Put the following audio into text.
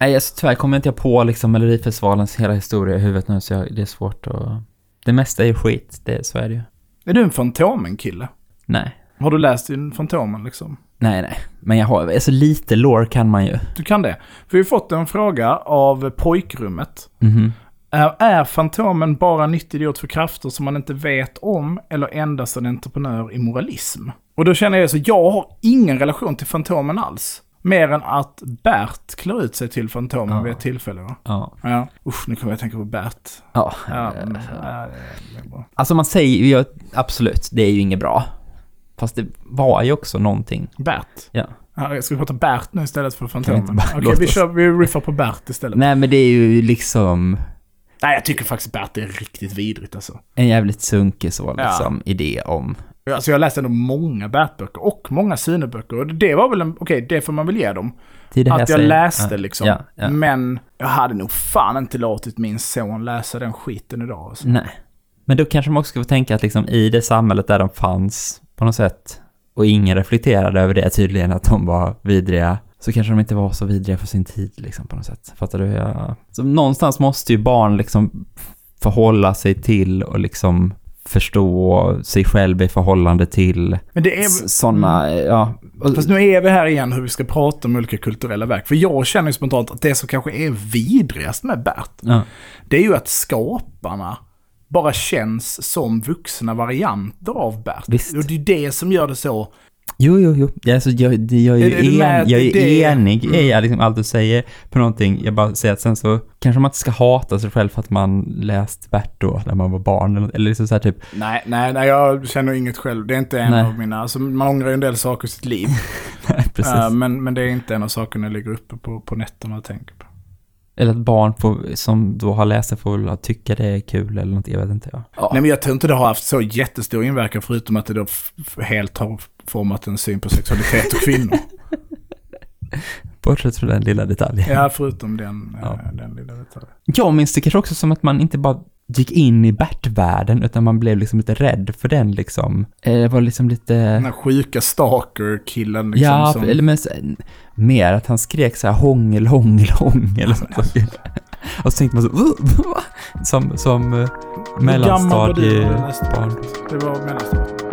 Nej, alltså, tyvärr kommer inte jag på liksom Melodifestivalens hela historia i huvudet nu, så jag, det är svårt att... Det mesta är ju skit, det, så är det ju. Är du en Fantomen-kille? Nej. Har du läst in Fantomen liksom? Nej, nej. Men jag har, alltså lite lore kan man ju. Du kan det. För vi har fått en fråga av pojkrummet. Mhm. Är, Fantomen bara en nyttig idiot för krafter som man inte vet om eller endast en entreprenör i moralism? Och då känner jag så, jag har ingen relation till Fantomen alls. Mer än att Bert klär ut sig till Fantomen Ja. vid ett tillfälle. Va? Ja. Ja. Usch, nu kommer jag att tänka på Bert. Ja. Ja, men. Alltså man säger ju absolut, det är ju inget bra. Fast det var ju också någonting. Bert. Ja. Ja, ska vi prata Bert nu istället för Fantomen? Okej, låta vi, kör, vi riffar på Bert istället. Nej men det är ju liksom Nej, jag tycker faktiskt Bert är riktigt vidrigt alltså. en jävligt sunkig så liksom idé om. Alltså jag läste ändå många Bert-böcker och många Sune-böcker. Och det var väl en, okej, det får man väl ge dem. Det att jag säger. läste ja. liksom. Ja, ja. Men jag hade nog fan inte låtit min son läsa den skiten idag. Alltså. Nej. Men då kanske man också ska få tänka att liksom i det samhället där de fanns på något sätt och ingen reflekterade över det tydligen att de var vidriga så kanske de inte var så vidriga för sin tid liksom på något sätt. Fattar du? Ja. Så någonstans måste ju barn liksom förhålla sig till och liksom förstå sig själv i förhållande till är... sådana, ja. Och- Fast nu är vi här igen hur vi ska prata om olika kulturella verk. För jag känner ju spontant att det som kanske är vidrigast med Bert, ja. det är ju att skaparna bara känns som vuxna varianter av Bert. Visst. Och det är det som gör det så... Jo, jo, jo. Alltså, jag, jag är Är ju en, jag är enig Mm. i liksom allt du säger på någonting. Jag bara säger att sen så kanske man inte ska hata sig själv för att man läst då när man var barn. Eller, eller liksom så här typ, Nej, nej, nej, jag känner inget själv. Det är inte en Nej. av mina... Alltså, man ångrar ju en del saker i sitt liv. precis. Eh, men, men det är inte en av sakerna jag ligger uppe på, på nätterna och tänker på. Eller att barn får, som då har läst det får väl tycka det är kul eller något, jag vet inte. Ja. Ja. Nej, men jag tror inte det har haft så jättestor inverkan förutom att det då helt har format en syn på sexualitet och kvinnor. Bortsett från den lilla detaljen. ja, förutom den, Ja. eh, den lilla detaljen. Jag minns det kanske också som att man inte bara gick in i Bert-världen utan man blev liksom lite rädd för den liksom. Eh, Det var liksom lite... Den här sjuka stalker-killen liksom. ja, som, eller men, så- mer att han skrek så här hångel, hångel, hångel. Och, så tänkte man så, "Uh, va?" som, som du mellanstadiebarn. Det var mellanstadiet.